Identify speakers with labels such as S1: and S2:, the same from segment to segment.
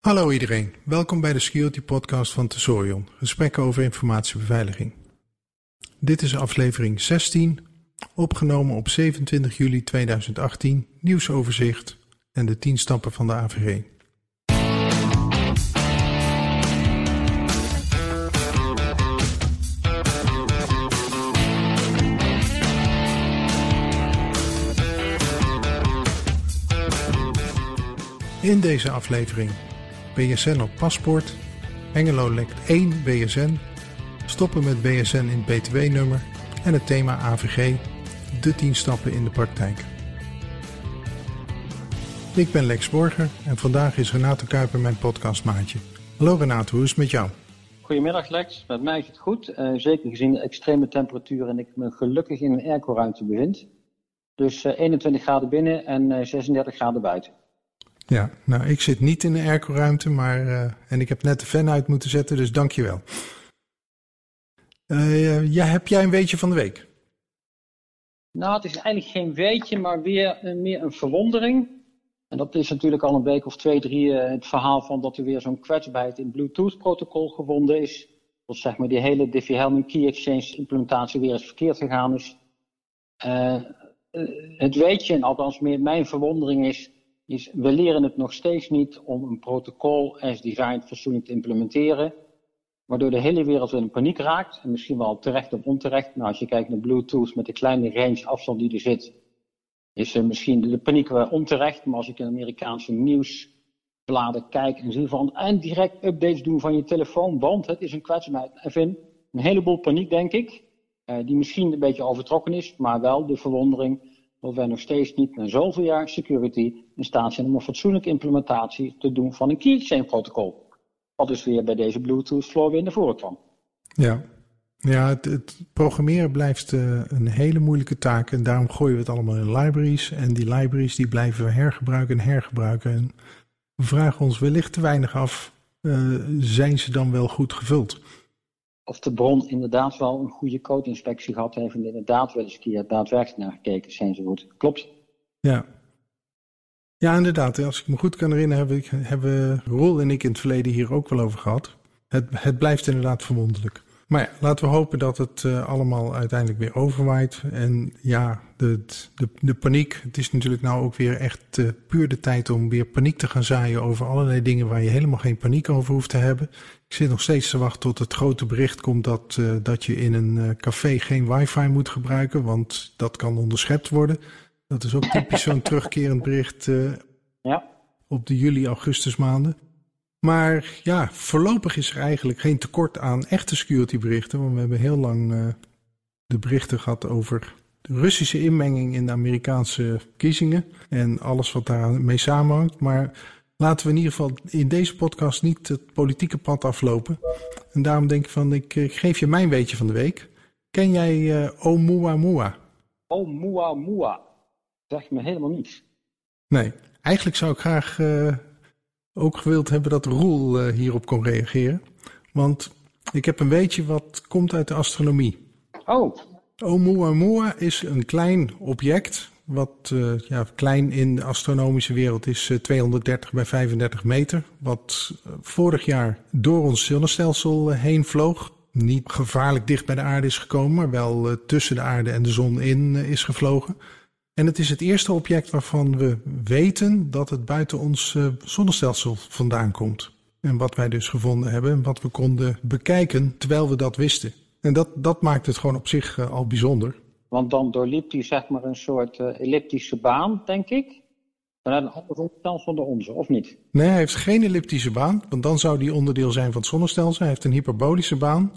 S1: Hallo iedereen, welkom bij de Security Podcast van Tesorion, gesprekken over informatiebeveiliging. Dit is aflevering 16, opgenomen op 27 juli 2018, nieuwsoverzicht en de 10 stappen van de AVG. In deze aflevering BSN op paspoort, Hengelo lekt 1 BSN, stoppen met BSN in het BTW-nummer en het thema AVG, de 10 stappen in de praktijk. Ik ben Lex Borger en vandaag is Renato Kuiper mijn podcastmaatje. Hallo Renato, hoe is het met jou?
S2: Goedemiddag Lex, met mij is het goed. Uh, zeker gezien de extreme temperatuur en ik me gelukkig in een airco-ruimte bevind. Dus uh, 21 graden binnen en uh, 36 graden buiten.
S1: Ja, nou ik zit niet in de airco-ruimte, maar uh, en ik heb net de fan uit moeten zetten, dus dankjewel. Uh, ja, heb jij een weetje van de week?
S2: Nou, het is eigenlijk geen weetje, maar weer meer een verwondering. En dat is natuurlijk al een week of twee, drie uh, het verhaal van dat er weer zo'n kwetsbaarheid in Bluetooth-protocol gevonden is. Dat zeg maar die hele Diffie-Hellman Key Exchange implementatie weer eens verkeerd gegaan is. het weetje, en althans meer mijn verwondering is is we leren het nog steeds niet om een protocol as designed fatsoenlijk te implementeren, waardoor de hele wereld in paniek raakt. En misschien wel terecht of onterecht. Nou, als je kijkt naar Bluetooth met de kleine range afstand die er zit, is er misschien de paniek wel onterecht. Maar als ik in Amerikaanse nieuwsbladen kijk en zie van en direct updates doen van je telefoon, want het is een kwetsbaarheid. En vind een heleboel paniek, denk ik, uh, die misschien een beetje overtrokken is, maar wel de verwondering dat wij nog steeds niet na zoveel jaar security in staat zijn om een fatsoenlijke implementatie te doen van een keychain protocol. Wat dus weer bij deze Bluetooth flow weer naar voren kwam.
S1: Ja, ja het, programmeren blijft uh, een hele moeilijke taak en daarom gooien we het allemaal in libraries. En die libraries die blijven we hergebruiken en hergebruiken. En we vragen ons wellicht te weinig af, uh, zijn ze dan wel goed gevuld?
S2: Of de bron inderdaad wel een goede code-inspectie gehad heeft en inderdaad wel eens een daadwerkelijk naar gekeken zijn ze goed. Klopt.
S1: Ja. Ja, inderdaad. Als ik me goed kan herinneren, hebben, hebben Roel en ik in het verleden hier ook wel over gehad. Het, het blijft inderdaad verwonderlijk. Maar ja, laten we hopen dat het uh, allemaal uiteindelijk weer overwaait. En ja, de, de, de paniek. Het is natuurlijk nou ook weer echt uh, puur de tijd om weer paniek te gaan zaaien over allerlei dingen waar je helemaal geen paniek over hoeft te hebben. Ik zit nog steeds te wachten tot het grote bericht komt dat, uh, dat je in een café geen wifi moet gebruiken, want dat kan onderschept worden. Dat is ook typisch zo'n terugkerend bericht
S2: ja.
S1: op de juli-augustus maanden. Maar ja, voorlopig is er eigenlijk geen tekort aan echte security berichten. Want we hebben heel lang de berichten gehad over Russische inmenging in de Amerikaanse verkiezingen. En alles wat daarmee samenhangt. Maar laten we in ieder geval in deze podcast niet het politieke pad aflopen. En daarom denk ik van, ik, ik geef je mijn weetje van de week. Ken jij uh, Oumuamua?
S2: Oumuamua? Zeg me helemaal niets.
S1: Nee, eigenlijk zou ik graag... Uh, ook gewild hebben dat Roel uh, hierop kon reageren. Want ik heb een weetje wat komt uit de astronomie.
S2: Oh.
S1: Oumuamua is een klein object. Wat uh, ja, klein in de astronomische wereld is uh, 230 bij 35 meter. Wat vorig jaar door ons zonnestelsel heen vloog. Niet gevaarlijk dicht bij de aarde is gekomen, maar wel tussen de aarde en de zon in is gevlogen. En het is het eerste object waarvan we weten dat het buiten ons zonnestelsel vandaan komt. En wat wij dus gevonden hebben en wat we konden bekijken terwijl we dat wisten. En dat, dat maakt het gewoon op zich uh, al bijzonder.
S2: Want dan doorliep hij zeg maar een soort uh, elliptische baan, denk ik. Vanuit een ander zonnestelsel dan onze, of niet?
S1: Nee, hij heeft geen elliptische baan, want dan zou die onderdeel zijn van het zonnestelsel. Hij heeft een hyperbolische baan.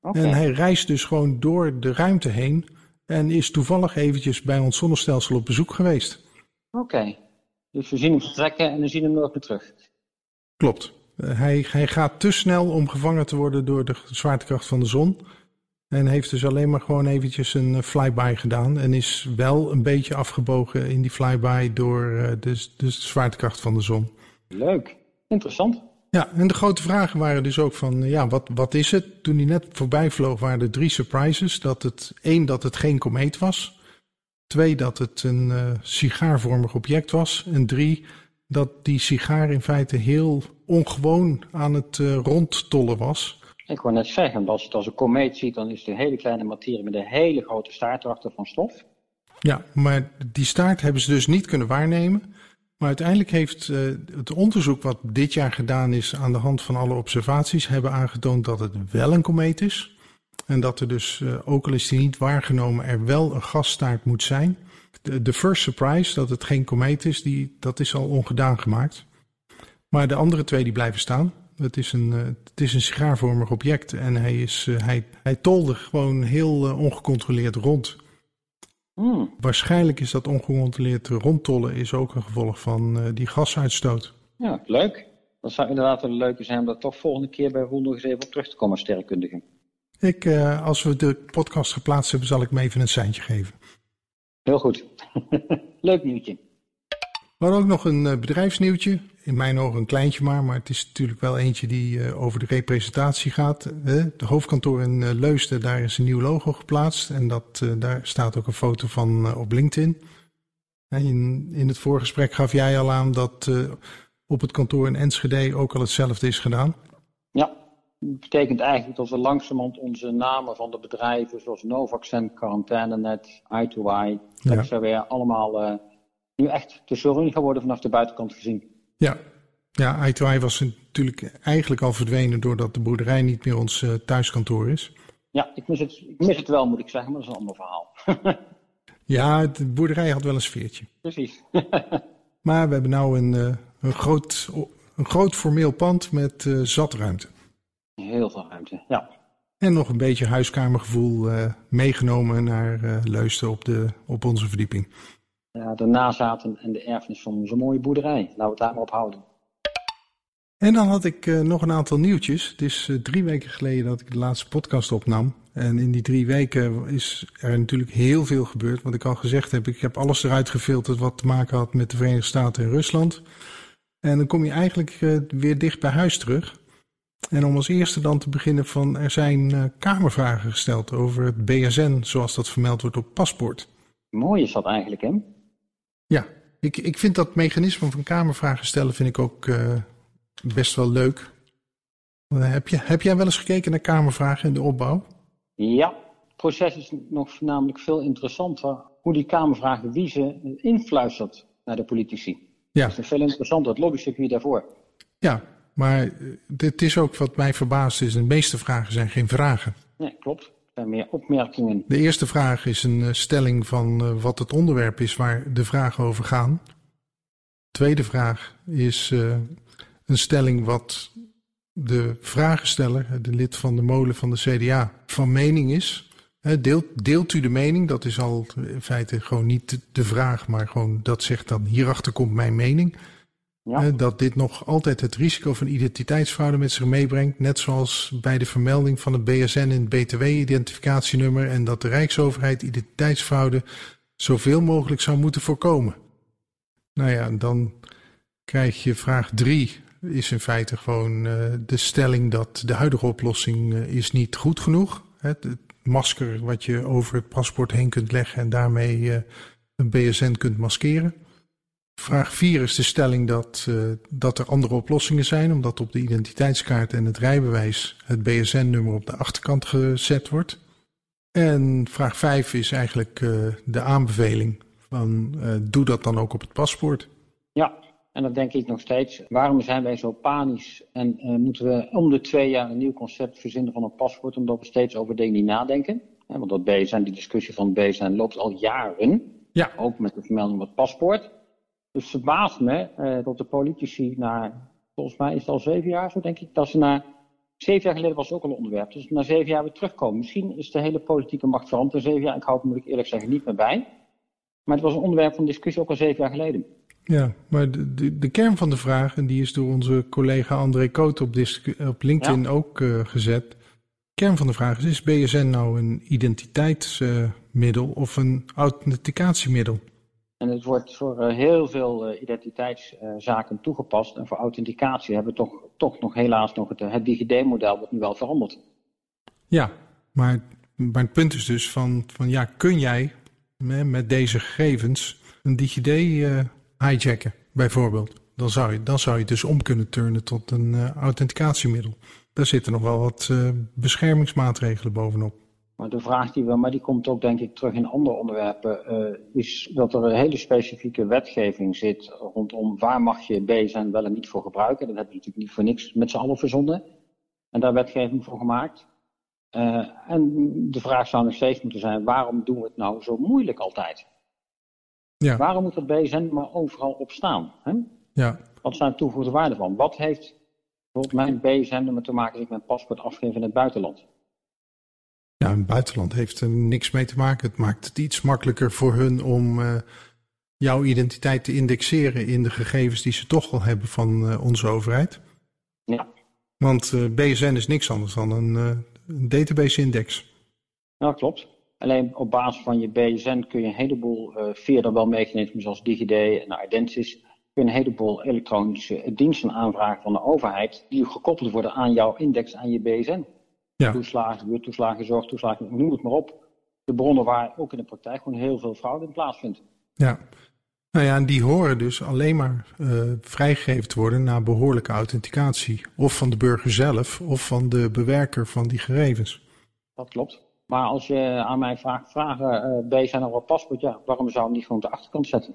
S1: Okay. En hij reist dus gewoon door de ruimte heen en is toevallig eventjes bij ons zonnestelsel op bezoek geweest.
S2: Oké, okay. dus we zien hem vertrekken en we zien hem nooit meer terug.
S1: Klopt. Uh, hij, hij gaat te snel om gevangen te worden door de zwaartekracht van de zon. En heeft dus alleen maar gewoon eventjes een uh, flyby gedaan. En is wel een beetje afgebogen in die flyby door uh, de, de zwaartekracht van de zon.
S2: Leuk, interessant.
S1: Ja, en de grote vragen waren dus ook van, ja, wat, wat is het? Toen hij net voorbij vloog waren er drie surprises. Dat het, één, dat het geen komeet was. Twee, dat het een uh, sigaarvormig object was. En drie, dat die sigaar in feite heel ongewoon aan het uh, rondtollen was.
S2: Ik wou net zeggen, als je het als een komeet ziet, dan is het een hele kleine materie met een hele grote staart erachter van stof.
S1: Ja, maar die staart hebben ze dus niet kunnen waarnemen. Maar uiteindelijk heeft uh, het onderzoek wat dit jaar gedaan is aan de hand van alle observaties, hebben aangetoond dat het wel een komeet is. En dat er dus, uh, ook al is die niet waargenomen, er wel een gasstaart moet zijn. De, de first surprise, dat het geen komeet is, die, dat is al ongedaan gemaakt. Maar de andere twee die blijven staan. Het is een, uh, het is een sigaarvormig object en hij, is, uh, hij, hij tolde gewoon heel uh, ongecontroleerd rond.
S2: Mm.
S1: Waarschijnlijk is dat ongecontroleerd rondtollen is ook een gevolg van die gasuitstoot.
S2: Ja, leuk. Dat zou inderdaad een leuke zijn om daar toch volgende keer bij Roel nog eens even op terug te komen als sterrenkundige.
S1: Ik, als we de podcast geplaatst hebben, zal ik me even een seintje geven.
S2: Heel goed. Leuk nieuwtje.
S1: We hadden ook nog een bedrijfsnieuwtje. In mijn ogen een kleintje maar, maar het is natuurlijk wel eentje die uh, over de representatie gaat. De hoofdkantoor in Leusden, daar is een nieuw logo geplaatst. En dat, daar staat ook een foto van op LinkedIn. In, in het voorgesprek gaf jij al aan dat op het kantoor in Enschede ook al hetzelfde is gedaan.
S2: Ja, dat betekent eigenlijk dat we langzamerhand onze namen van de bedrijven zoals Novaccent, QuarantineNet, i2i, Flexaware, ja. allemaal nu echt te zullen gaan worden vanaf de buitenkant gezien.
S1: Ja, ja i2i was natuurlijk eigenlijk al verdwenen doordat de boerderij niet meer ons uh, thuiskantoor is.
S2: Ja, ik mis, het, ik mis het wel moet ik zeggen, maar dat is een ander verhaal.
S1: ja, de boerderij had wel een sfeertje.
S2: Precies.
S1: maar we hebben nu een, uh, een, groot, een groot formeel pand met uh, zat ruimte.
S2: Heel veel ruimte, ja.
S1: En nog een beetje huiskamergevoel meegenomen naar Leusden op, de, op onze verdieping.
S2: De nazaten en de erfenis van onze mooie boerderij. Laten we het daar maar op houden.
S1: En dan had ik uh, nog een aantal nieuwtjes. Het is drie weken geleden dat ik de laatste podcast opnam. En in die drie weken is er natuurlijk heel veel gebeurd. Wat ik al gezegd heb, ik heb alles eruit gefilterd wat te maken had met de Verenigde Staten en Rusland. En dan kom je eigenlijk weer dicht bij huis terug. En om als eerste dan te beginnen van er zijn kamervragen gesteld over het BSN zoals dat vermeld wordt op paspoort.
S2: Mooi is dat eigenlijk hè?
S1: Ik, ik vind dat mechanisme van kamervragen stellen vind ik ook uh, best wel leuk. Uh, heb, je, heb jij wel eens gekeken naar kamervragen in de opbouw?
S2: Ja, het proces is nog voornamelijk veel interessanter hoe die kamervragen wie ze influistert naar de politici.
S1: Ja.
S2: Dat is veel interessanter, het lobbycircuit daarvoor.
S1: Ja, maar dit is ook wat mij verbaast is. De meeste vragen zijn geen vragen.
S2: Nee, klopt. Er meer opmerkingen.
S1: De eerste vraag is een stelling van uh, wat het onderwerp is waar de vragen over gaan. De tweede vraag is uh, een stelling wat de vragensteller, de lid van de molen van de CDA, van mening is. Deelt, deelt u de mening? Dat is al in feite gewoon niet de vraag, maar gewoon dat zegt dan hierachter komt mijn mening. Dat dit nog altijd het risico van identiteitsfraude met zich meebrengt. Net zoals bij de vermelding van het BSN in het BTW-identificatienummer. En dat de Rijksoverheid identiteitsfraude zoveel mogelijk zou moeten voorkomen. Nou ja, dan krijg je vraag 3. Is in feite gewoon uh, de stelling dat de huidige oplossing uh, is niet goed genoeg. Het, het, masker wat je over het paspoort heen kunt leggen en daarmee uh, een BSN kunt maskeren. Vraag 4 is de stelling dat, uh, dat er andere oplossingen zijn, omdat op de identiteitskaart en het rijbewijs het BSN-nummer op de achterkant gezet wordt. En vraag 5 is eigenlijk uh, de aanbeveling van uh, doe dat dan ook op het paspoort.
S2: Ja, en dan denk ik nog steeds, waarom zijn wij zo panisch en moeten we om de twee jaar een nieuw concept verzinnen van een paspoort, omdat we steeds over dingen niet nadenken? Ja, want dat BSN, die discussie van het BSN loopt al jaren,
S1: ja.
S2: ook met de vermelding van het paspoort. Dus het verbaast me uh, dat de politici na, volgens mij is het al zeven jaar zo denk ik, dat ze na, zeven jaar geleden was het ook al een onderwerp, dus na zeven jaar weer terugkomen. Misschien is de hele politieke macht veranderd in zeven jaar, ik hou het moet ik eerlijk zeggen niet meer bij. Maar het was een onderwerp van discussie ook al zeven jaar geleden.
S1: Ja, maar de, de, de kern van de vraag, en die is door onze collega André Koot op, op LinkedIn ja. ook uh, gezet. De kern van de vraag is, is BSN nou een identiteitsmiddel uh, of een authenticatiemiddel?
S2: En het wordt voor uh, heel veel uh, identiteitszaken uh, toegepast. En voor authenticatie hebben we toch, toch nog helaas nog het, DigiD-model wordt nu wel veranderd.
S1: Ja, maar, het punt is dus van, van ja, kun jij met deze gegevens een DigiD hijacken, bijvoorbeeld? dan zou je, dan zou je dus om kunnen turnen tot een uh, authenticatiemiddel. Daar zitten nog wel wat uh, beschermingsmaatregelen bovenop.
S2: Maar de vraag die we, maar die komt ook denk ik terug in andere onderwerpen, uh, is dat er een hele specifieke wetgeving zit rondom waar mag je BSN wel en niet voor gebruiken. Dat hebben we natuurlijk niet voor niks met z'n allen verzonden en daar wetgeving voor gemaakt. Uh, en de vraag zou nog steeds moeten zijn, waarom doen we het nou zo moeilijk altijd? Ja. Waarom moet dat BSN maar overal op staan? Hè? Ja. Wat zijn de toegevoegde waarden van? Wat heeft bijvoorbeeld mijn BSN-nummer te maken als ik mijn paspoort afgeef in het buitenland?
S1: Ja, in het buitenland heeft er niks mee te maken. Het maakt het iets makkelijker voor hun om uh, jouw identiteit te indexeren in de gegevens die ze toch al hebben van uh, onze overheid. Ja. Want uh, BSN is niks anders dan een, een database-index.
S2: Ja, klopt. Alleen op basis van je BSN kun je een heleboel, via dan wel mechanismen zoals DigiD en Identis, kun je een heleboel elektronische diensten aanvragen van de overheid die gekoppeld worden aan jouw index, aan je BSN. Ja. Toeslagen, buurttoeslagen, zorgtoeslagen, noem het maar op. De bronnen waar ook in de praktijk gewoon heel veel fraude in plaatsvindt.
S1: Ja, nou ja, en die horen dus alleen maar uh, vrijgegeven te worden na behoorlijke authenticatie. Of van de burger zelf, of van de bewerker van die gegevens.
S2: Dat klopt. Maar als je aan mij vraagt, vragen, uh, B zijn er wat paspoort, ja, waarom zou je niet gewoon op de achterkant zetten?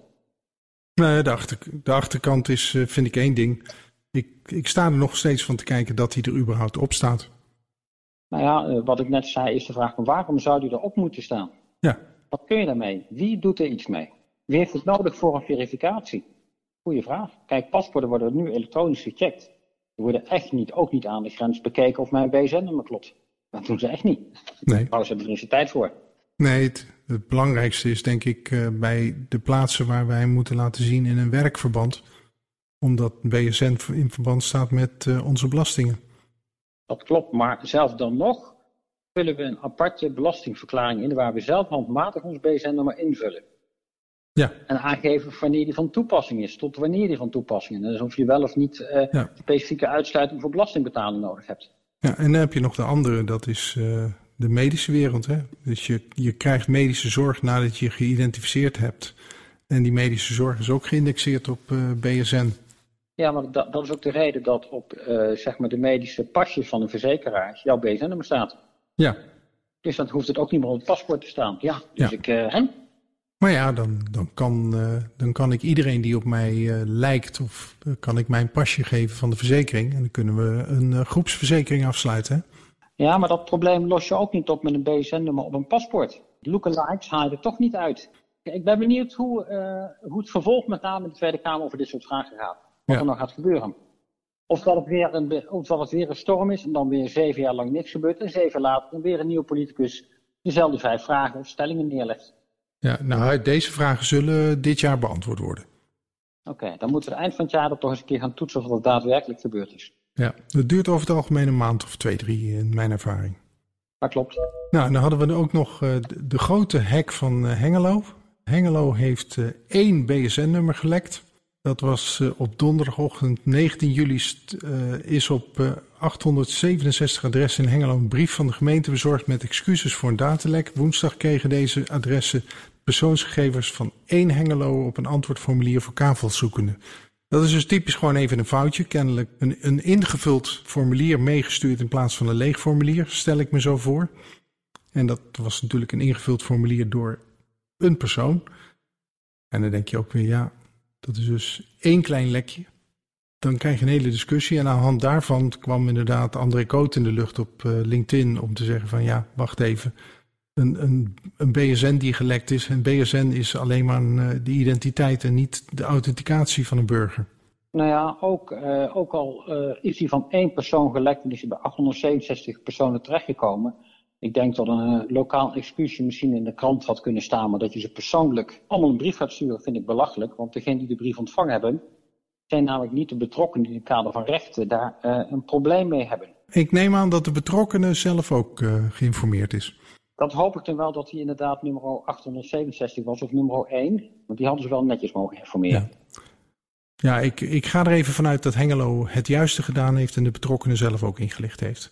S1: Nee, de, achter, de achterkant is, uh, vind ik één ding. Ik, ik sta er nog steeds van te kijken dat hij er überhaupt op staat.
S2: Nou ja, eh, wat ik net zei is de vraag: waarom zou die erop moeten staan? Ja. Wat kun je daarmee? Wie doet er iets mee? Wie heeft het nodig voor een verificatie? Goeie vraag. Kijk, paspoorten worden nu elektronisch gecheckt. Die worden echt niet, ook niet aan de grens bekeken of mijn BSN-nummer klopt. Dat doen ze echt niet. Nee. Daar hebben er niet tijd voor.
S1: Nee, het, het, belangrijkste is denk ik uh, bij de plaatsen waar wij moeten laten zien in een werkverband. Omdat BSN in verband staat met uh, onze belastingen.
S2: Dat klopt, maar zelfs dan nog vullen we een aparte belastingverklaring in waar we zelf handmatig ons BSN-nummer invullen. Ja. En aangeven wanneer die van toepassing is, tot wanneer die van toepassing is. Dus of je wel of niet uh, specifieke uitsluiting voor belastingbetaling nodig hebt.
S1: Ja, en dan heb je nog de andere, dat is uh, de medische wereld. Hè? Dus je, je krijgt medische zorg nadat je geïdentificeerd hebt. En die medische zorg is ook geïndexeerd op uh, BSN.
S2: Ja, maar dat, dat, is ook de reden dat op uh, zeg maar de medische pasjes van een verzekeraar jouw BSN-nummer staat. Ja. Dus dan hoeft het ook niet meer op het paspoort te staan. Ja, dus ja. ik... Uh, hè?
S1: Maar ja, dan, dan, kan, uh, dan kan ik iedereen die op mij lijkt, of kan ik mijn pasje geven van de verzekering. En dan kunnen we een groepsverzekering afsluiten.
S2: Ja, maar dat probleem los je ook niet op met een BSN-nummer op een paspoort. Lookalikes haal je er toch niet uit. Ik ben benieuwd hoe, hoe het vervolg met name in de Tweede Kamer over dit soort vragen gaat wat er nog gaat gebeuren. Of dat, het weer een, of dat het weer een storm is en dan weer zeven jaar lang niks gebeurt en zeven later dan weer een nieuwe politicus dezelfde vijf vragen of stellingen neerlegt.
S1: Ja, nou, deze vragen zullen dit jaar beantwoord worden.
S2: Oké, dan moeten we eind van het jaar dat toch eens een keer gaan toetsen of dat daadwerkelijk gebeurd is.
S1: Ja, dat duurt over het algemeen een maand of twee, drie in mijn ervaring.
S2: Dat klopt.
S1: Nou, dan hadden we ook nog uh, de, grote hack van uh, Hengelo. Hengelo heeft uh, één BSN-nummer gelekt. Dat was uh, op donderdagochtend 19 juli uh, is op uh, 867 adressen in Hengelo een brief van de gemeente bezorgd met excuses voor een datalek. Woensdag kregen deze adressen persoonsgegevens van één Hengelo op een antwoordformulier voor kavelzoekenden. Dat is dus typisch gewoon even een foutje. Kennelijk een, een ingevuld formulier meegestuurd in plaats van een leeg formulier, stel ik me zo voor. En dat was natuurlijk een ingevuld formulier door een persoon. En dan denk je ook weer, ja, dat is dus één klein lekje. Dan krijg je een hele discussie. En aan de hand daarvan kwam inderdaad André Koot in de lucht op uh, LinkedIn om te zeggen van ja, wacht even. Een, een, een BSN die gelekt is. Een BSN is alleen maar uh, de identiteit en niet de authenticatie van een burger.
S2: Nou ja, ook, uh, ook al is die van één persoon gelekt en is hij bij 867 personen terechtgekomen ik denk dat een uh, lokaal excuusje misschien in de krant had kunnen staan, maar dat je ze persoonlijk allemaal een brief gaat sturen, vind ik belachelijk. Want degenen die de brief ontvangen hebben, zijn namelijk niet de betrokkenen die in het kader van rechten daar uh, een probleem mee hebben.
S1: Ik neem aan dat de betrokkenen zelf ook uh, geïnformeerd is.
S2: Dat hoop ik dan wel dat hij inderdaad nummer 867 was of nummer 1. Want die hadden ze wel netjes mogen informeren.
S1: Ja. Ja, ik, ik ga er even vanuit dat Hengelo het juiste gedaan heeft en de betrokkenen zelf ook ingelicht heeft.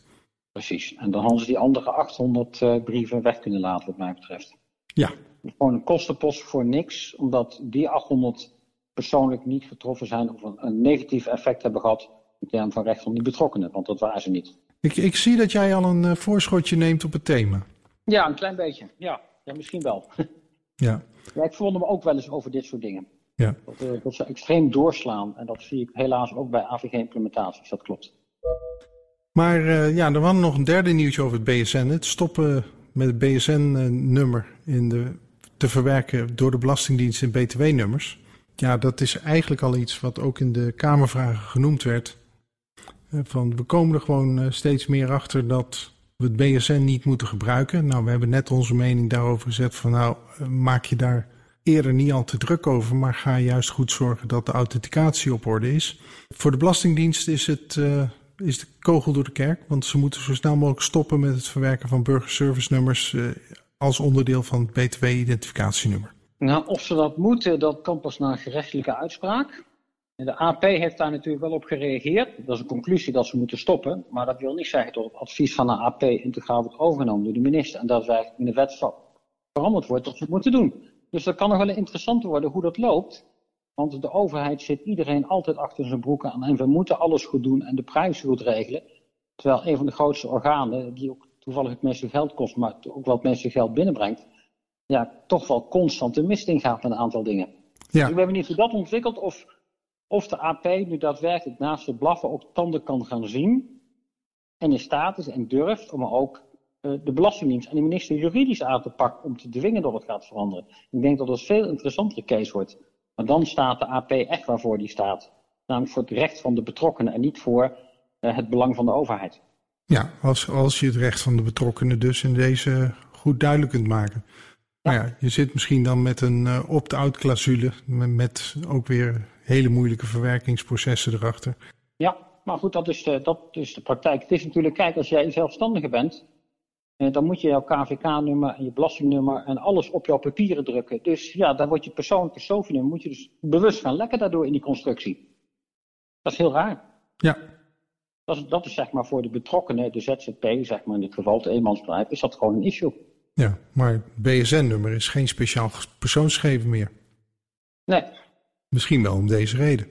S2: Precies. En dan hadden ze die andere 800 uh, eh, brieven weg kunnen laten, wat mij betreft. Ja. Gewoon een kostenpost voor niks, omdat die 800 persoonlijk niet getroffen zijn of een, een negatief effect hebben gehad in termen van recht van die betrokkenen, want dat waren ze niet.
S1: Ik, ik zie dat jij al een uh, voorschotje neemt op het thema.
S2: Ja, een klein beetje. Ja, ja misschien wel.
S1: ja.
S2: ja. Ik verwonder me ook wel eens over dit soort dingen.
S1: Ja.
S2: Dat, uh, dat ze extreem doorslaan. En dat zie ik helaas ook bij AVG-implementaties. Dat klopt.
S1: Maar uh, ja, er was nog een derde nieuwtje over het BSN. Het stoppen met het BSN-nummer de, te verwerken door de Belastingdienst in BTW-nummers. Ja, dat is eigenlijk al iets wat ook in de Kamervragen genoemd werd. Van, we komen er gewoon steeds meer achter dat we het BSN niet moeten gebruiken. Nou, we hebben net onze mening daarover gezet van nou, maak je daar eerder niet al te druk over, maar ga juist goed zorgen dat de authenticatie op orde is. Voor de Belastingdienst is, het, is de kogel door de kerk, want ze moeten zo snel mogelijk stoppen met het verwerken van burgerservice nummers uh, als onderdeel van het BTW-identificatienummer.
S2: Nou, of ze dat moeten, dat kan pas na gerechtelijke uitspraak. De AP heeft daar natuurlijk wel op gereageerd. Dat is een conclusie dat ze moeten stoppen. Maar dat wil niet zeggen dat het advies van de AP integraal wordt overgenomen door de minister. En dat wij in de wet veranderd wordt dat ze het moeten doen. Dus dat kan nog wel interessant worden hoe dat loopt. Want de overheid zit iedereen altijd achter zijn broek aan. En we moeten alles goed doen en de prijs goed regelen. Terwijl een van de grootste organen, die ook toevallig het meeste geld kost, maar ook het meeste geld binnenbrengt. Ja, toch wel constant de mist ingaat met een aantal dingen.
S1: Ja.
S2: Dus ik ben benieuwd hoe dat ontwikkelt. Of, of de AP nu daadwerkelijk naast het blaffen ook tanden kan gaan zien. En in staat is en durft om ook uh, de Belastingdienst en de minister juridisch aan te pakken om te dwingen dat het gaat veranderen. Ik denk dat het een veel interessantere case wordt. Maar dan staat de AP echt waarvoor die staat. Namelijk voor het recht van de betrokkenen en niet voor uh, het belang van de overheid.
S1: Ja, als, als je het recht van de betrokkenen dus in deze goed duidelijk kunt maken. Ja. Nou ja, je zit misschien dan met een uh, opt-out clausule met ook weer hele moeilijke verwerkingsprocessen erachter.
S2: Ja, maar goed, dat is de, dat is de praktijk. Het is natuurlijk, kijk, als jij zelfstandige bent, dan moet je jouw KVK-nummer en je belastingnummer en alles op jouw papieren drukken. Dus ja, dan wordt je persoonlijke SOFI-nummer, moet je dus bewust gaan lekken daardoor in die constructie. Dat is heel raar.
S1: Ja.
S2: Dat is, dat is zeg maar voor de betrokkenen, de ZZP, zeg maar in dit geval, het eenmansbedrijf, is dat gewoon een issue.
S1: Ja, maar het BSN-nummer is geen speciaal persoonsgegeven meer.
S2: Nee.
S1: Misschien wel om deze reden.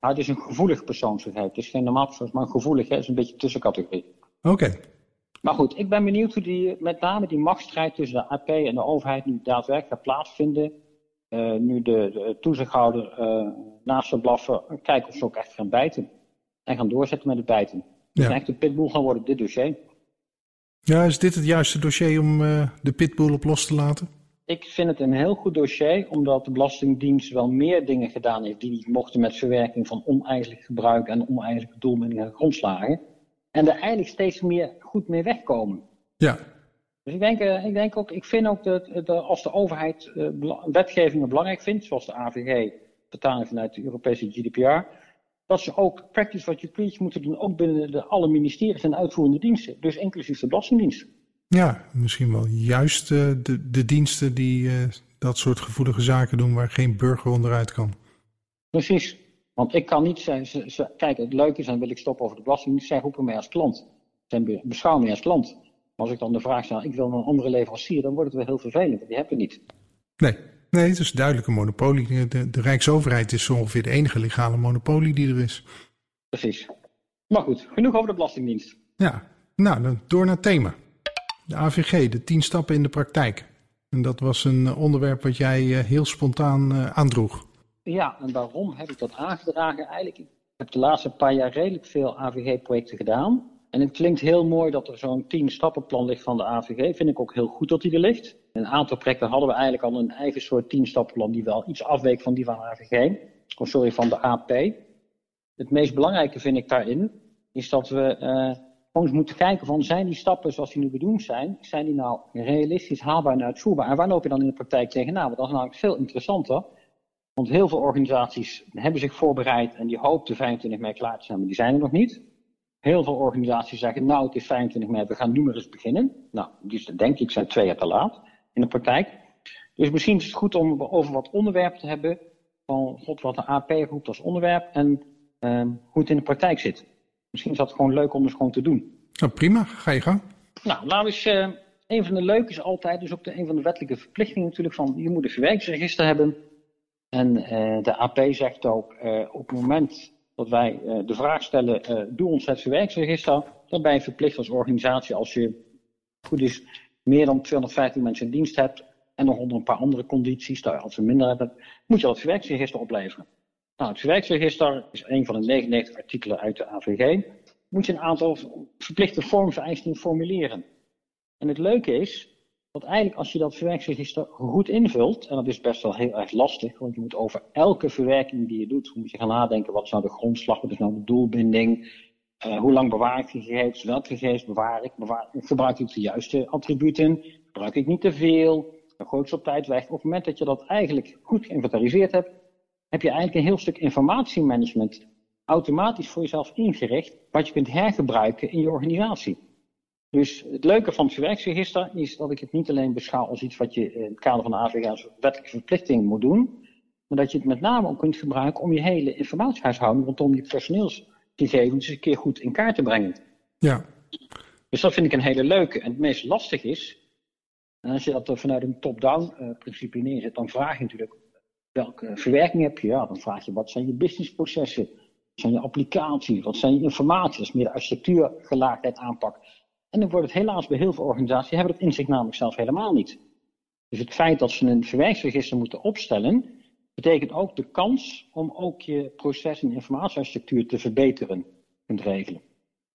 S2: Nou, het is een gevoelig persoonsgegeven. Het is geen normaal persoons, maar gevoelig. Hè? Het is een beetje tussencategorie.
S1: Oké. Okay.
S2: Maar goed, ik ben benieuwd hoe die, met name die machtsstrijd tussen de AP en de overheid nu daadwerkelijk gaat plaatsvinden. Uh, nu de, de toezichthouder uh, naast ze blaffen, kijken of ze ook echt gaan bijten. En gaan doorzetten met het bijten. Dus ja. echt een pitbull gaan worden dit dossier.
S1: Ja, is dit het juiste dossier om uh, de pitbull op los te laten?
S2: Ik vind het een heel goed dossier, omdat de Belastingdienst wel meer dingen gedaan heeft die niet mochten met verwerking van oneigenlijk gebruik en oneigenlijke doelmiddelen en grondslagen. En er eigenlijk steeds meer goed mee wegkomen.
S1: Ja.
S2: Dus ik denk, uh, ik denk ook, ik vind ook dat, dat als de overheid uh, wetgevingen belangrijk vindt, zoals de AVG, vertaling vanuit de Europese GDPR, dat ze ook practice what you preach moeten doen, ook binnen de, alle ministeries en uitvoerende diensten. Dus inclusief de Belastingdienst.
S1: Ja, misschien wel juist de, de diensten die uh, dat soort gevoelige zaken doen waar geen burger onderuit kan.
S2: Precies. Want ik kan niet zeggen, ze, kijk, het leuke is, dan wil ik stoppen over de belasting. Zij roepen mij als klant. Zij beschouwen mij als klant. Maar als ik dan de vraag stel, ik wil een andere leverancier, dan wordt het wel heel vervelend. Die hebben we niet.
S1: Nee, nee, het is duidelijk een monopolie. De, de Rijksoverheid is zo ongeveer de enige legale monopolie die er is.
S2: Precies. Maar goed, genoeg over de Belastingdienst.
S1: Ja, nou, dan door naar het thema. De AVG, de tien stappen in de praktijk. En dat was een onderwerp wat jij heel spontaan aandroeg.
S2: Ja, en waarom heb ik dat aangedragen? Eigenlijk, ik heb de laatste paar jaar redelijk veel AVG-projecten gedaan. En het klinkt heel mooi dat er zo'n tien stappenplan ligt van de AVG. Vind ik ook heel goed dat die er ligt. Een aantal projecten hadden we eigenlijk al een eigen soort tien stappenplan die wel iets afweek van die van de AVG. Of sorry, van de AP. Het meest belangrijke vind ik daarin, is dat we uh, gewoon moeten kijken van zijn die stappen zoals die nu bedoeld zijn, zijn die nou realistisch, haalbaar en uitvoerbaar? En waar loop je dan in de praktijk tegenaan? Want dat is namelijk veel interessanter. Want heel veel organisaties hebben zich voorbereid en die hoopten 25 mei klaar te zijn, maar die zijn er nog niet. Heel veel organisaties zeggen, nou het is 25 mei, we gaan nu maar eens beginnen. Nou, dus denk ik zijn twee jaar te laat in de praktijk. Dus misschien is het goed om over wat onderwerpen te hebben. Van god, wat de AP roept als onderwerp en um, hoe het in de praktijk zit. Misschien is dat gewoon leuk om eens gewoon te doen.
S1: Nou, prima, ga je gang.
S2: Nou, laten we eens. Uh, een van de leuke is altijd, dus ook de, een van de wettelijke verplichtingen natuurlijk, van je moet een verwerkingsregister hebben. En de AP zegt ook, op het moment dat wij de vraag stellen, doe ons het verwerksregister, dan ben je verplicht als organisatie, als je goed is, meer dan 215 mensen in dienst hebt en nog onder een paar andere condities, als we minder hebben, moet je dat verwerksregister opleveren. Nou, het verwerksregister is een van de 99 artikelen uit de AVG. Moet je een aantal verplichte vormvereisten formuleren. En het leuke is dat eigenlijk als je dat verwerksregister goed invult, en dat is best wel heel erg lastig, want je moet over elke verwerking die je doet, moet je gaan nadenken, wat is nou de grondslag, wat is nou de doelbinding, uh, hoe lang bewaar ik gegevens, welke gegevens bewaar ik, bewaar, gebruik ik de juiste attributen, gebruik ik niet te veel, dan gooi ik ze op tijd weg. Op het moment dat je dat eigenlijk goed geïnventariseerd hebt, heb je eigenlijk een heel stuk informatiemanagement automatisch voor jezelf ingericht, wat je kunt hergebruiken in je organisatie. Dus het leuke van het verwerksregister is dat ik het niet alleen beschouw als iets wat je in het kader van de AVG als wettelijke verplichting moet doen, maar dat je het met name ook kunt gebruiken om je hele informatiehuishouding rondom je personeelsgegevens een keer goed in kaart te brengen.
S1: Ja.
S2: Dus dat vind ik een hele leuke. En het meest lastig is, en als je dat vanuit een top-down uh, principe neerzet, dan vraag je natuurlijk welke verwerking heb je? Ja, dan vraag je wat zijn je businessprocessen? Wat zijn je applicaties? Wat zijn je informatie? Dat is meer de architectuurgelaagdheid aanpak. En dan wordt het helaas bij heel veel organisaties, hebben dat inzicht namelijk zelf helemaal niet. Dus het feit dat ze een verwerksregister moeten opstellen, betekent ook de kans om ook je proces- en informatiearchitectuur te verbeteren kunt regelen.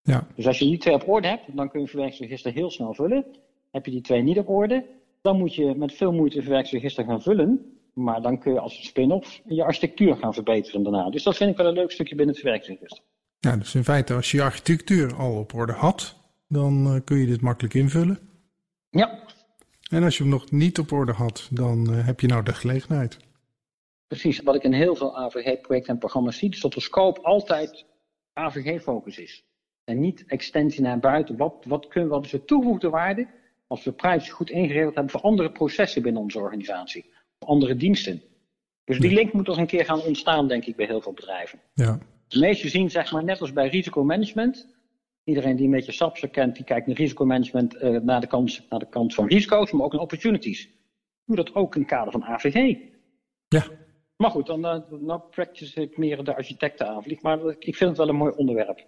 S1: Ja.
S2: Dus als je die twee op orde hebt, dan kun je een verwerksregister heel snel vullen. Heb je die twee niet op orde, dan moet je met veel moeite een verwerksregister gaan vullen. Maar dan kun je als spin-off je architectuur gaan verbeteren daarna. Dus dat vind ik wel een leuk stukje binnen het verwerksregister.
S1: Ja, dus in feite als je je architectuur al op orde had, dan uh, kun je dit makkelijk invullen.
S2: Ja.
S1: En als je hem nog niet op orde had, dan uh, heb je nou de gelegenheid.
S2: Precies, wat ik in heel veel AVG-projecten en programma's zie, is dat de scope altijd AVG-focus is. En niet extensie naar buiten. Wat, wat, kunnen, wat is de toegevoegde waarde als we privacy goed ingeregeld hebben voor andere processen binnen onze organisatie? andere diensten. Dus die link moet toch een keer gaan ontstaan, denk ik, bij heel veel bedrijven.
S1: Ja.
S2: De meeste zien, zeg maar, net als bij risicomanagement. Iedereen die een beetje SAPS kent, die kijkt naar risicomanagement uh, naar, de kant, naar de kant van risico's, maar ook naar opportunities. Doe dat ook in het kader van AVG.
S1: Ja.
S2: Maar goed, dan uh, nou practice ik meer de architecten aanvlieg, maar ik vind het wel een mooi onderwerp.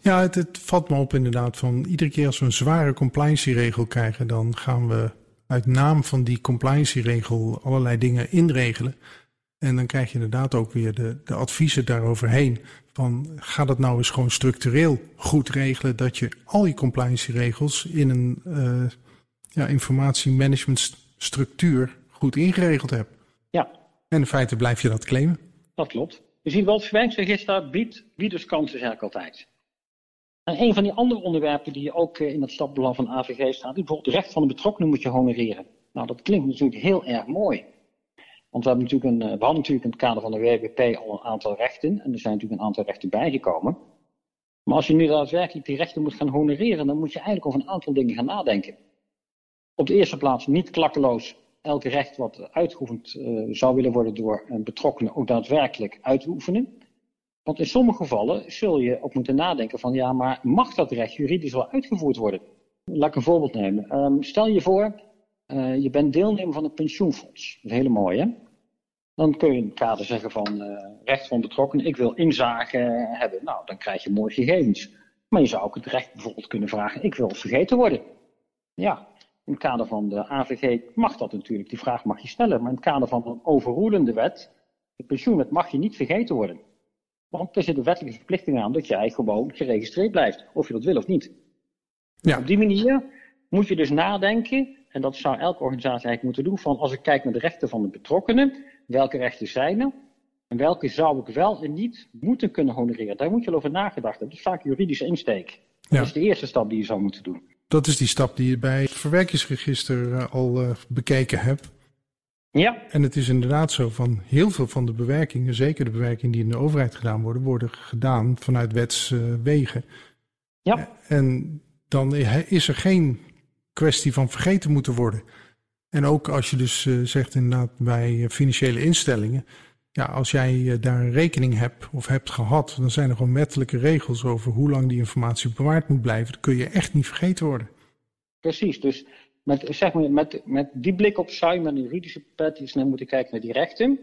S1: Ja, het, het valt me op inderdaad van iedere keer als we een zware compliance-regel krijgen, dan gaan we uit naam van die compliance-regel allerlei dingen inregelen. En dan krijg je inderdaad ook weer de, de adviezen daaroverheen. Van ga dat nou eens gewoon structureel goed regelen. Dat je al die compliance-regels in een uh, ja, informatiemanagement-structuur goed ingeregeld hebt.
S2: Ja.
S1: En in feite blijf je dat claimen.
S2: Dat klopt. Je ziet wel, het verwijkingsregister biedt, biedt dus kansen eigenlijk altijd. En een van die andere onderwerpen die ook eh, in het stapbelang van AVG staat, is bijvoorbeeld het recht van de betrokkenen moet je honoreren. Nou, dat klinkt natuurlijk heel erg mooi. Want we, natuurlijk een, eh, hadden natuurlijk in het kader van de WWP al een aantal rechten. En er zijn natuurlijk een aantal rechten bijgekomen. Maar als je nu daadwerkelijk die rechten moet gaan honoreren, dan moet je eigenlijk over een aantal dingen gaan nadenken. Op de eerste plaats niet klakkeloos elk recht wat uitgeoefend uh, zou willen worden door een betrokkenen ook daadwerkelijk uit te oefenen. Want in sommige gevallen zul je ook moeten nadenken van ja, maar mag dat recht juridisch wel uitgevoerd worden? Laat ik een voorbeeld nemen. Um, stel je voor, uh, je bent deelnemer van een pensioenfonds. Dat is hele mooi hè? Dan kun je in het kader zeggen van uh, recht van betrokkenen, ik wil inzage hebben. Nou, dan krijg je mooie gegevens. Maar je zou ook het recht bijvoorbeeld kunnen vragen, ik wil vergeten worden. Ja, in het kader van de AVG mag dat natuurlijk, die vraag mag je stellen. Maar in het kader van een overroelende wet, de pensioenwet, mag je niet vergeten worden. Want er zit een wettelijke verplichting aan dat jij gewoon geregistreerd blijft, of je dat wil of niet. Ja. Op die manier moet je dus nadenken, en dat zou elke organisatie eigenlijk moeten doen, van als ik kijk naar de rechten van de betrokkenen, welke rechten zijn er, en welke zou ik wel en niet moeten kunnen honoreren. Daar moet je al over nagedacht hebben. Dat is vaak juridische insteek. Ja. Dat is de eerste stap die je zou moeten doen.
S1: Dat is die stap die je bij het verwerkingsregister uh, al uh, bekeken hebt.
S2: Ja.
S1: En het is inderdaad zo van heel veel van de bewerkingen, zeker de bewerkingen die in de overheid gedaan worden, worden gedaan vanuit wetswegen. Uh,
S2: ja.
S1: En dan is er geen kwestie van vergeten moeten worden. En ook als je dus uh, zegt inderdaad bij financiële instellingen, ja, als jij uh, daar een rekening hebt of hebt gehad, dan zijn er gewoon wettelijke regels over hoe lang die informatie bewaard moet blijven. Dat kun je echt niet vergeten worden.
S2: Precies, dus met, zeg maar, met, met die blik op met een juridische pet snel moeten kijken naar die rechten.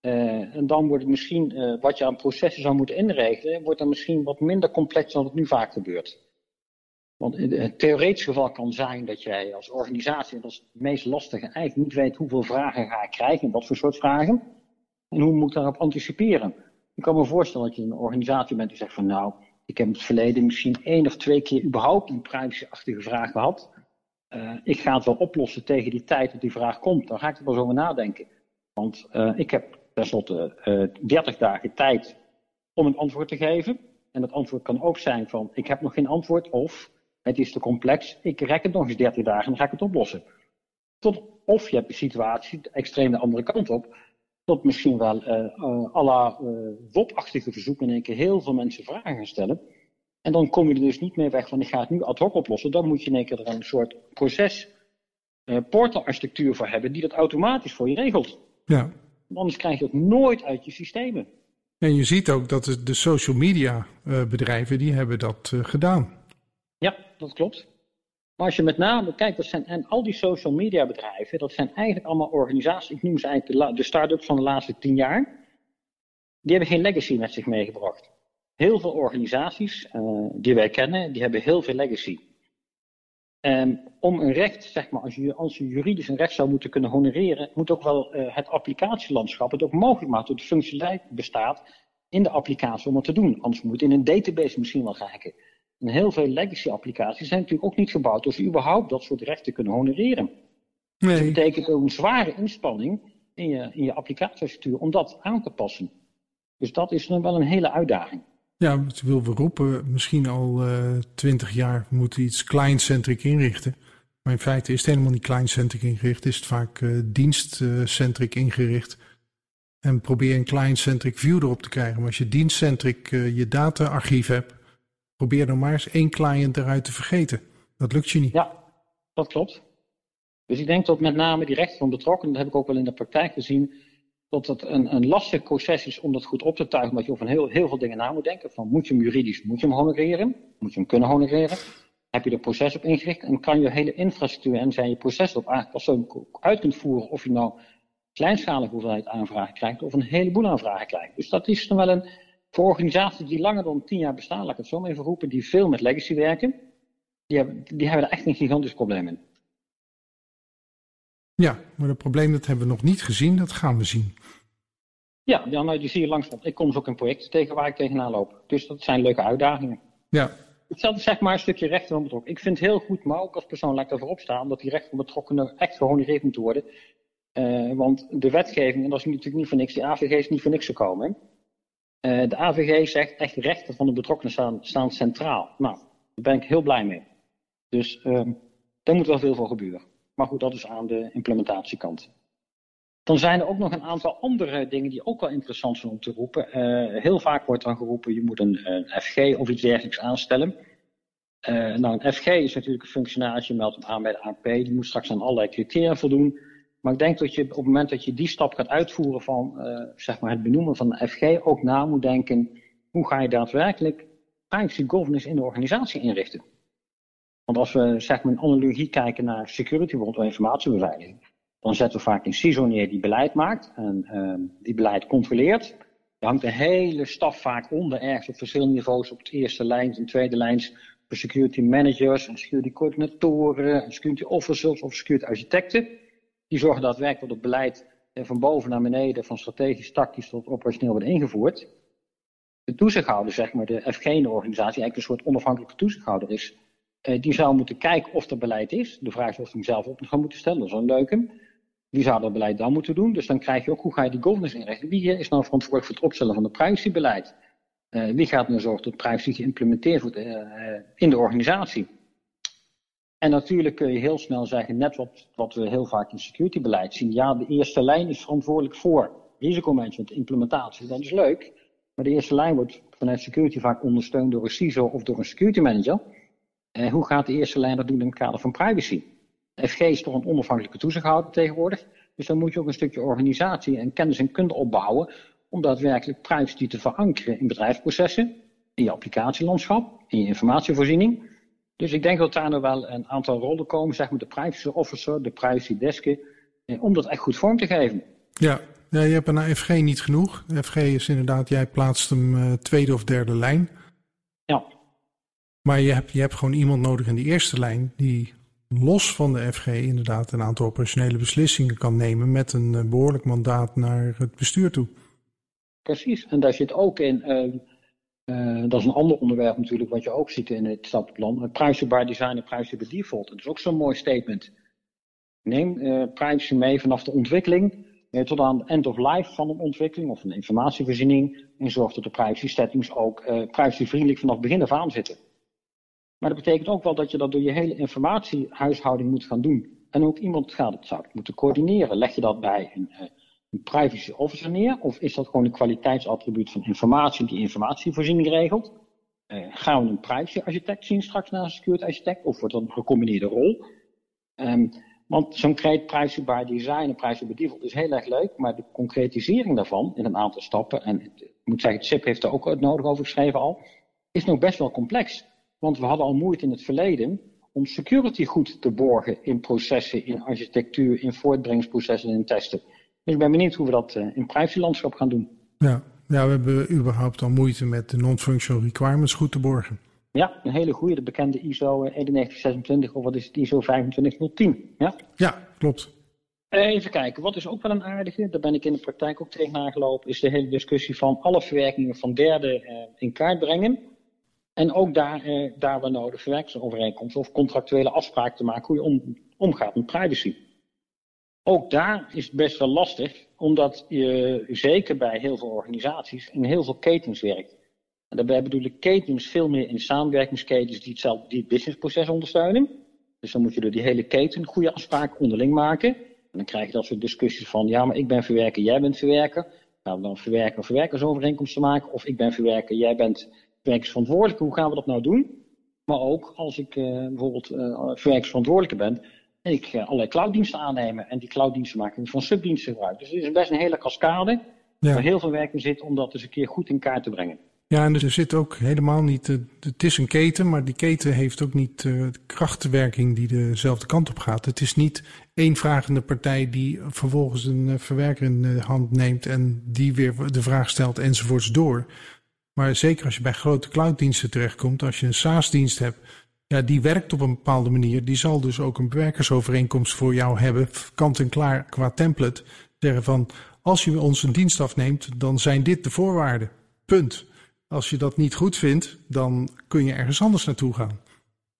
S2: En dan wordt het misschien, wat je aan processen zou moeten inregelen, wordt dan misschien wat minder complex dan het nu vaak gebeurt. Want het theoretische geval kan zijn dat jij als organisatie, en dat is het meest lastige, eigenlijk niet weet hoeveel vragen ga ik krijgen en wat voor soort vragen. En hoe moet ik daarop anticiperen? Ik kan me voorstellen dat je een organisatie bent die zegt van nou, ik heb in het verleden misschien één of twee keer überhaupt een privacyachtige vraag gehad. Uh, ik ga het wel oplossen tegen die tijd dat die vraag komt. Dan ga ik er wel zo over nadenken. Want uh, ik heb tenslotte uh, 30 dagen tijd om een antwoord te geven. En dat antwoord kan ook zijn van ik heb nog geen antwoord of het is te complex, ik rek het nog eens 30 dagen en dan ga ik het oplossen. Tot, of je hebt een situatie, extreem de andere kant op, tot misschien wel uh, uh, à la uh, WOP-achtige verzoeken in één keer heel veel mensen vragen gaan stellen. En dan kom je er dus niet meer weg van ik ga het nu ad hoc oplossen. Dan moet je in één keer er een soort proces, portalarchitectuur voor hebben die dat automatisch voor je regelt.
S1: Ja.
S2: Anders krijg je het nooit uit je systemen.
S1: En je ziet ook dat de social media bedrijven, die hebben dat gedaan.
S2: Ja, dat klopt. Maar als je met name kijkt, dat zijn, en al die social media bedrijven, dat zijn eigenlijk allemaal organisaties, ik noem ze eigenlijk de, start-ups van de laatste tien jaar, die hebben geen legacy met zich meegebracht. Heel veel organisaties uh, die wij kennen, die hebben heel veel legacy. En om een recht, zeg maar, als je, als je juridisch een recht zou moeten kunnen honoreren, moet ook wel uh, het applicatielandschap het ook mogelijk maken dat de functionaliteit bestaat in de applicatie om het te doen. Anders moet je in een database misschien wel kijken. En heel veel legacy applicaties zijn natuurlijk ook niet gebouwd of ze überhaupt dat soort rechten kunnen honoreren. Nee. Dus dat betekent ook een zware inspanning in je, in je applicatiestructuur om dat aan te passen. Dus dat is dan wel een hele uitdaging.
S1: Ja, het wil we roepen, misschien al uh, twintig jaar, we moeten iets client-centric inrichten. Maar in feite is het helemaal niet client-centric ingericht, is het vaak uh, dienst-centric ingericht. En probeer een client-centric view erop te krijgen. Maar als je dienst-centric uh, je data-archief hebt, Probeer dan maar eens één client eruit te vergeten. Dat lukt je niet.
S2: Ja, dat klopt. Dus ik denk dat met name die rechten van betrokkenen, dat heb ik ook wel in de praktijk gezien, dat het een, een lastig proces is om dat goed op te tuigen, omdat je over heel, heel veel dingen na moet denken. Van moet je hem juridisch, moet je hem honoreren? Moet je hem kunnen honoreren? Heb je er proces op ingericht en kan je hele infrastructuur en zijn je processen op eigenlijk als uit kunt voeren of je nou kleinschalige hoeveelheid aanvragen krijgt of een heleboel aanvragen krijgt. Dus dat is dan wel een, voor organisaties die langer dan tien jaar bestaan, laat ik het zo maar even roepen, die veel met legacy werken, die hebben, die hebben er echt een gigantisch probleem in.
S1: Ja, maar het probleem dat hebben we nog niet gezien, dat gaan we zien.
S2: Ja, nou, die zie je langzaam. Ik kom dus ook in projecten tegen waar ik tegenaan loop. Dus dat zijn leuke uitdagingen.
S1: Ja.
S2: Hetzelfde zeg maar een stukje rechten van betrokken. Ik vind het heel goed, maar ook als persoon laat ik ervoor opstaan, dat die rechten van betrokkenen echt gehonoreerd moeten worden. Uh, want de wetgeving, en dat is natuurlijk niet voor niks, die AVG is niet voor niks gekomen. Uh, de AVG zegt echt rechten van de betrokkenen staan, staan centraal. Nou, daar ben ik heel blij mee. Dus uh, daar moet wel veel voor gebeuren. Maar goed, dat is aan de implementatiekant. Dan zijn er ook nog een aantal andere dingen die ook wel interessant zijn om te roepen. Uh, heel vaak wordt dan geroepen, je moet een, een FG of iets dergelijks aanstellen. Uh, nou, een FG is natuurlijk een functionaris, je meldt hem aan bij de AP. Die moet straks aan allerlei criteria voldoen. Maar ik denk dat je op het moment dat je die stap gaat uitvoeren van uh, zeg maar het benoemen van de FG ook na moet denken, hoe ga je daadwerkelijk privacy governance in de organisatie inrichten? Want als we zeg maar een analogie kijken naar security rondom informatiebeveiliging, dan zetten we vaak een CISO neer die beleid maakt en uh, die beleid controleert. Er hangt een hele staf vaak onder, ergens op verschillende niveaus, op het eerste lijn en tweede voor security managers, en security coördinatoren, en security officers of security architecten. Die zorgen daadwerkelijk dat het beleid van boven naar beneden, van strategisch, tactisch tot operationeel wordt ingevoerd. De toezichthouder, zeg maar, de FG in de organisatie, eigenlijk een soort onafhankelijke toezichthouder is, eh, die zou moeten kijken of er beleid is. De vraag is of hij hem zelf op gaan moeten stellen, dat is een leuke. Wie zou dat beleid dan moeten doen? Dus dan krijg je ook, hoe ga je die governance inrichten? Wie is nou verantwoordelijk voor het opstellen van het privacybeleid? Wie gaat nu zorgen dat privacy geïmplementeerd wordt in de organisatie? En natuurlijk kun je heel snel zeggen, net wat, wat we heel vaak in securitybeleid zien. Ja, de eerste lijn is verantwoordelijk voor risicomanagement, implementatie. Dat is leuk. Maar de eerste lijn wordt vanuit security vaak ondersteund door een CISO of door een security manager. Eh, hoe gaat de eerste lijn dat doen in het kader van privacy? FG is toch een onafhankelijke toezichthouder tegenwoordig. Dus dan moet je ook een stukje organisatie en kennis en kunde opbouwen om daadwerkelijk privacy te verankeren in bedrijfsprocessen, in je applicatielandschap, in je informatievoorziening. Dus ik denk dat daar nog wel een aantal rollen komen, zeg maar de privacy officer, de privacy desken, eh, om dat echt goed vorm te geven.
S1: Ja, ja, je hebt een FG niet genoeg. FG is inderdaad, jij plaatst hem uh, tweede of derde lijn.
S2: Ja.
S1: Maar je hebt, je hebt gewoon iemand nodig in die eerste lijn die los van de FG inderdaad een aantal operationele beslissingen kan nemen met een uh, behoorlijk mandaat naar het bestuur toe.
S2: Precies, en daar zit ook in, uh, dat is een ander onderwerp natuurlijk wat je ook ziet in het stappenplan, privacy by design en privacy by default. Dat is ook zo'n mooi statement. Neem privacy mee vanaf de ontwikkeling tot aan het end of life van een ontwikkeling of een informatievoorziening en zorg dat de privacy settings ook privacyvriendelijk vanaf het begin af aan zitten. Maar dat betekent ook wel dat je dat door je hele informatiehuishouding moet gaan doen. En ook iemand gaat het zou moeten coördineren. Leg je dat bij een, eh, een privacy officer neer? Of is dat gewoon een kwaliteitsattribuut van informatie die informatievoorziening regelt? Uh, gaan we een privacy architect zien straks na een security architect? Of wordt dat een gecombineerde rol? Um, want zo'n privacy by design en privacy by default is heel erg leuk, maar de concretisering daarvan in een aantal stappen, en ik moet zeggen, het heeft er ook het nodig over geschreven al, is nog best wel complex. Want we hadden al moeite in het verleden om security goed te borgen in processen, in architectuur, in voortbrengingsprocessen en in testen. Dus ik ben benieuwd hoe we dat uh, in privacylandschap gaan doen.
S1: Ja. ja, we hebben überhaupt al moeite met de non-functional requirements goed te borgen.
S2: Ja, een hele goede, de bekende ISO 9126 of wat is het, ISO 25010. Ja,
S1: ja klopt.
S2: Even kijken, wat is ook wel een aardige, daar ben ik in de praktijk ook tegen aangelopen, is de hele discussie van alle verwerkingen van derden uh, in kaart brengen. En ook daar, eh, daar waar nodig verwerkingsovereenkomsten of contractuele afspraken te maken hoe je om, omgaat met privacy. Ook daar is het best wel lastig, omdat je zeker bij heel veel organisaties in heel veel ketens werkt. En daarbij bedoel ik ketens veel meer in samenwerkingsketens die, hetzelfde, die het businessproces ondersteunen. Dus dan moet je door die hele keten goede afspraken onderling maken. En dan krijg je dat soort discussies van, ja, maar ik ben verwerker, jij bent verwerker. Gaan we dan verwerker verwerkersovereenkomsten maken? Of ik ben verwerker, jij bent verwerkingsverantwoordelijke, hoe gaan we dat nou doen? Maar ook als ik uh, bijvoorbeeld uh, verwerkingsverantwoordelijke ben en ik allerlei clouddiensten aannemen en die clouddiensten maken van subdiensten gebruik. Dus het is best een hele cascade ja. waar heel veel werk in zit om dat eens een keer goed in kaart te brengen.
S1: Ja, en er zit ook helemaal niet, het is een keten, maar die keten heeft ook niet de krachtwerking die dezelfde kant op gaat. Het is niet één vragende partij die vervolgens een verwerker in de hand neemt en die weer de vraag stelt enzovoorts door. Maar zeker als je bij grote clouddiensten terechtkomt, als je een SaaS-dienst hebt, ja, die werkt op een bepaalde manier. Die zal dus ook een bewerkersovereenkomst voor jou hebben, kant en klaar qua template. Zeggen van, als je ons een dienst afneemt, dan zijn dit de voorwaarden. Punt. Als je dat niet goed vindt, dan kun je ergens anders naartoe gaan.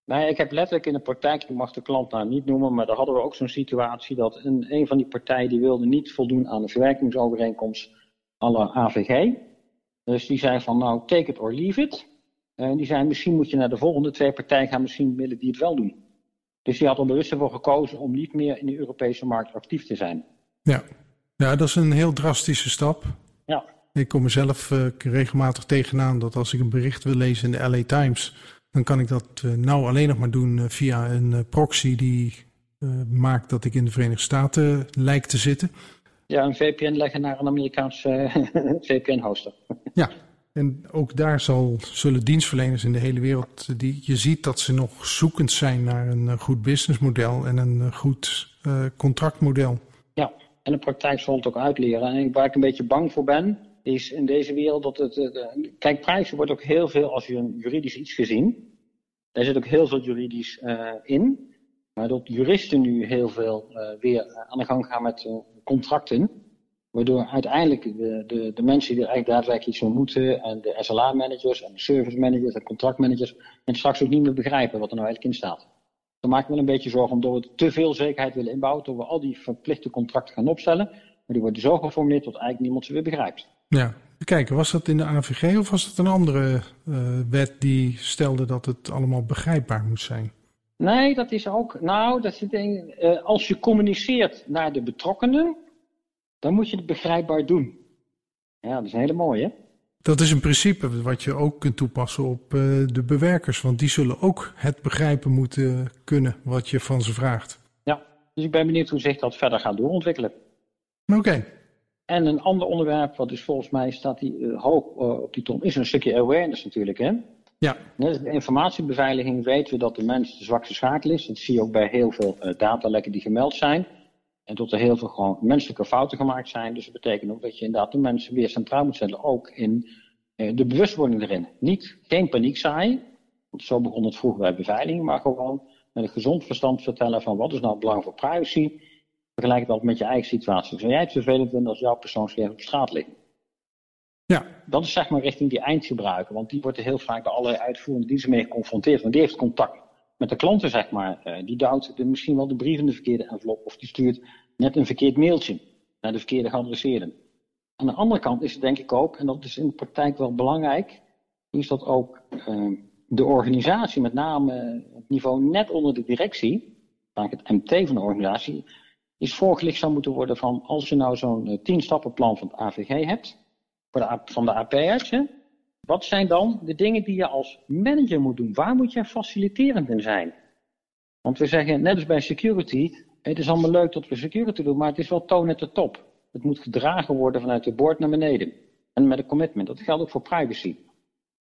S2: Nee, ik heb letterlijk in de praktijk, ik mag de klant nou niet noemen, maar daar hadden we ook zo'n situatie dat een, een van die partijen die wilde niet voldoen aan de verwerkingsovereenkomst alle AVG. Dus die zei van nou, take it or leave it. En die zei misschien moet je naar de volgende twee partijen gaan, misschien willen die het wel doen. Dus die had er bewust voor gekozen om niet meer in de Europese markt actief te zijn.
S1: Ja, ja dat is een heel drastische stap.
S2: Ja.
S1: Ik kom mezelf uh, regelmatig tegenaan dat als ik een bericht wil lezen in de LA Times, dan kan ik dat uh, nou alleen nog maar doen uh, via een proxy die maakt dat ik in de Verenigde Staten lijkt te zitten.
S2: Ja, een VPN leggen naar een Amerikaanse eh, VPN-hoster.
S1: Ja, en ook daar zal, zullen dienstverleners in de hele wereld, die, je ziet dat ze nog zoekend zijn naar een eh, goed businessmodel en een eh, goed uh, contractmodel.
S2: Ja, en de praktijk zal het ook uitleren. En waar ik een beetje bang voor ben, is in deze wereld dat het. Kijk, prijzen wordt ook heel veel als je een juridisch iets gezien. Daar zit ook heel veel juridisch in. Maar dat juristen nu heel veel weer aan de gang gaan met contracten. Waardoor uiteindelijk de, de, de mensen die er eigenlijk daadwerkelijk iets van moeten, en de SLA-managers en de service managers en contractmanagers, en straks ook niet meer begrijpen wat er nou eigenlijk in staat. Dan maak ik me een beetje zorgen omdat we te veel zekerheid willen inbouwen, dat we al die verplichte contracten gaan opstellen. Maar die worden zo geformuleerd dat eigenlijk niemand ze weer begrijpt.
S1: Ja, kijken, was dat in de AVG of was het een andere uh, wet die stelde dat het allemaal begrijpbaar moest zijn?
S2: Nee, dat is ook. Nou, dat zit in, uh, als je communiceert naar de betrokkenen, dan moet je het begrijpbaar doen. Ja, dat is een hele mooie.
S1: Dat is een principe wat je ook kunt toepassen op uh, de bewerkers, want die zullen ook het begrijpen moeten kunnen wat je van ze vraagt.
S2: Ja, dus ik ben benieuwd hoe zich dat verder gaat doorontwikkelen.
S1: Oké. Okay.
S2: En een ander onderwerp, wat dus volgens mij staat die, uh, hoog uh, op die tom, is een stukje awareness natuurlijk. Hè?
S1: Ja.
S2: Dus de informatiebeveiliging weten we dat de mens de zwakste schakel is. Dat zie je ook bij heel veel datalekken die gemeld zijn. En dat er heel veel gewoon menselijke fouten gemaakt zijn. Dus dat betekent ook dat je inderdaad de mensen weer centraal moet zetten. Ook in eh, de bewustwording erin. Niet, geen paniek zaaien. Want zo begon het vroeger bij beveiliging. Maar gewoon met een gezond verstand vertellen van wat is nou het belang voor privacy. Vergelijk het met je eigen situatie. Zou jij het vervelend vinden als jouw persoonsgegevens op straat liggen? Ja. Dat is zeg maar richting die eindgebruiker. Want die wordt er heel vaak bij allerlei uitvoerende diensten mee geconfronteerd. Want die heeft contact met de klanten, zeg maar. Uh, die duwt misschien wel de brief in de verkeerde envelop. Of die stuurt net een verkeerd mailtje naar de verkeerde geadresseerde. Aan de andere kant is het denk ik ook, en dat is in de praktijk wel belangrijk, is dat ook uh, de organisatie, met name het niveau net onder de directie, vaak het MT van de organisatie, is voorgelicht zou moeten worden van als je nou zo'n uh, tien stappenplan van het AVG hebt, voor de, van de AP'ers, wat zijn dan de dingen die je als manager moet doen? Waar moet je faciliterend in zijn? Want we zeggen, net als bij security, het is allemaal leuk dat we security doen, maar het is wel toon at de top. Het moet gedragen worden vanuit de board naar beneden. En met een commitment. Dat geldt ook voor privacy.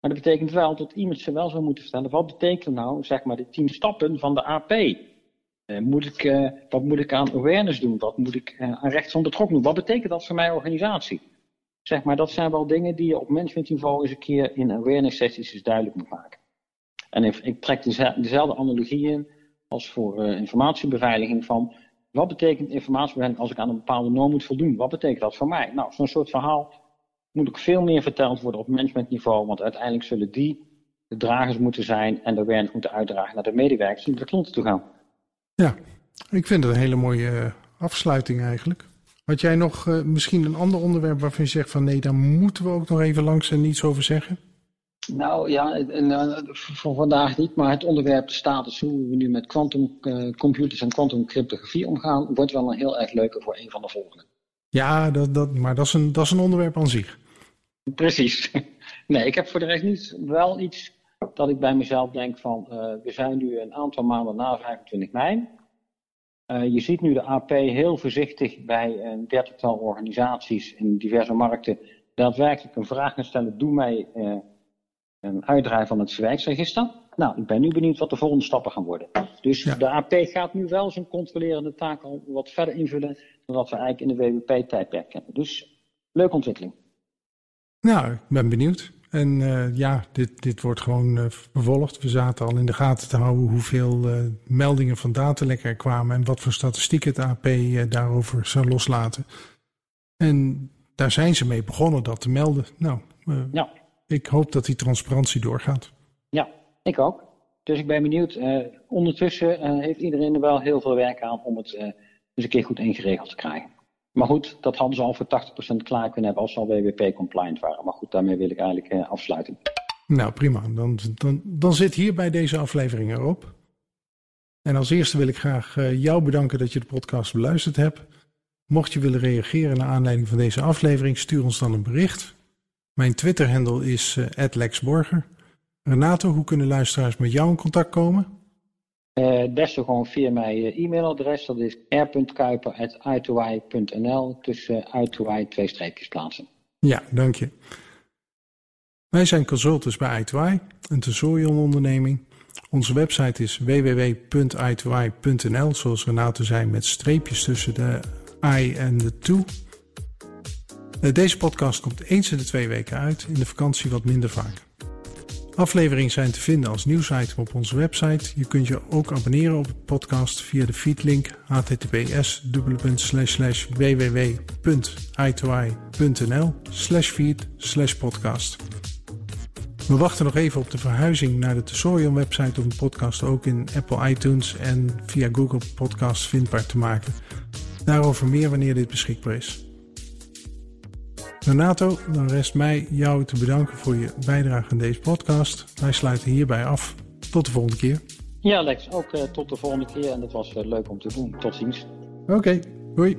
S2: Maar dat betekent wel dat iemand ze wel zou moeten vertellen. Wat betekent nou, zeg maar, de tien stappen van de AP? Uh, moet ik, uh, wat moet ik aan awareness doen? Wat moet ik uh, aan recht van betrokken doen? Wat betekent dat voor mijn organisatie? Zeg maar, dat zijn wel dingen die je op managementniveau eens een keer in awareness sessies eens duidelijk moet maken. En ik, ik trek dezelfde analogie in als voor informatiebeveiliging van wat betekent informatiebeveiliging als ik aan een bepaalde norm moet voldoen? Wat betekent dat voor mij? Nou, zo'n soort verhaal moet ook veel meer verteld worden op managementniveau, want uiteindelijk zullen die de dragers moeten zijn en de awareness moeten uitdragen naar de medewerkers naar de klanten toe gaan.
S1: Ja, ik vind het een hele mooie eh, afsluiting eigenlijk. Had jij nog uh, misschien een ander onderwerp waarvan je zegt van nee, daar moeten we ook nog even langs en niets over zeggen?
S2: Nou ja, en, uh, voor vandaag niet, maar het onderwerp de status, hoe we nu met quantumcomputers uh, en quantumcryptografie omgaan, wordt wel een heel erg leuke voor een van de volgende.
S1: Ja, dat, dat, maar dat is, een, dat is een onderwerp aan zich.
S2: Precies. Nee, ik heb voor de rest niet wel iets dat ik bij mezelf denk van, we zijn nu een aantal maanden na 25 mei. Uh, je ziet nu de AP heel voorzichtig bij een dertigtal organisaties in diverse markten daadwerkelijk een vraag gaan stellen, doe mij uh, een uitdraai van het verwijksregister. Nou, ik ben nu benieuwd wat de volgende stappen gaan worden. Dus ja. de AP gaat nu wel zijn controlerende taak al wat verder invullen dan wat we eigenlijk in de WWP-tijdperk kennen. Dus leuke ontwikkeling.
S1: Nou, ik ben benieuwd. En uh, ja, dit, dit wordt gewoon uh, vervolgd. We zaten al in de gaten te houden hoeveel uh, meldingen van datalekken er kwamen en wat voor statistieken het AP daarover zou loslaten. En daar zijn ze mee begonnen dat te melden. Nou, ja. ik hoop dat die transparantie doorgaat.
S2: Ja, ik ook. Dus ik ben benieuwd. ondertussen heeft iedereen er wel heel veel werk aan om het eens een keer goed ingeregeld te krijgen. Maar goed, dat hadden ze al voor 80% klaar kunnen hebben als ze al WWP-compliant waren. Maar goed, daarmee wil ik eigenlijk uh, afsluiten.
S1: Nou, prima. Dan, dan, dan zit hier bij deze aflevering erop. En als eerste wil ik graag uh, jou bedanken dat je de podcast beluisterd hebt. Mocht je willen reageren naar aanleiding van deze aflevering, stuur ons dan een bericht. Mijn Twitter-handle is uh, @lexborger. Renato, hoe kunnen luisteraars met jou in contact komen?
S2: Uh, beste gewoon via mijn uh, e-mailadres. Dat is r.kuiper.i2i.nl. Tussen i 2 twee streepjes plaatsen.
S1: Ja, dank je. Wij zijn consultants bij i2i, een Tesorion onderneming. Onze website is www.i2i.nl, zoals Renato zei, met streepjes tussen de i en de to. Deze podcast komt eens in de twee weken uit, in de vakantie wat minder vaak. Afleveringen zijn te vinden als nieuwsitem op onze website. Je kunt je ook abonneren op de podcast via de feedlink https www.i2i.nl feed podcast. We wachten nog even op de verhuizing naar de Tesorion website om de podcast ook in Apple iTunes en via Google Podcasts vindbaar te maken. Daarover meer wanneer dit beschikbaar is. Renato, dan rest mij jou te bedanken voor je bijdrage aan deze podcast. Wij sluiten hierbij af. Tot de volgende keer.
S2: Ja, Lex, ook uh, tot de volgende keer. En dat was uh, leuk om te doen. Tot ziens.
S1: Oké, okay, hoi.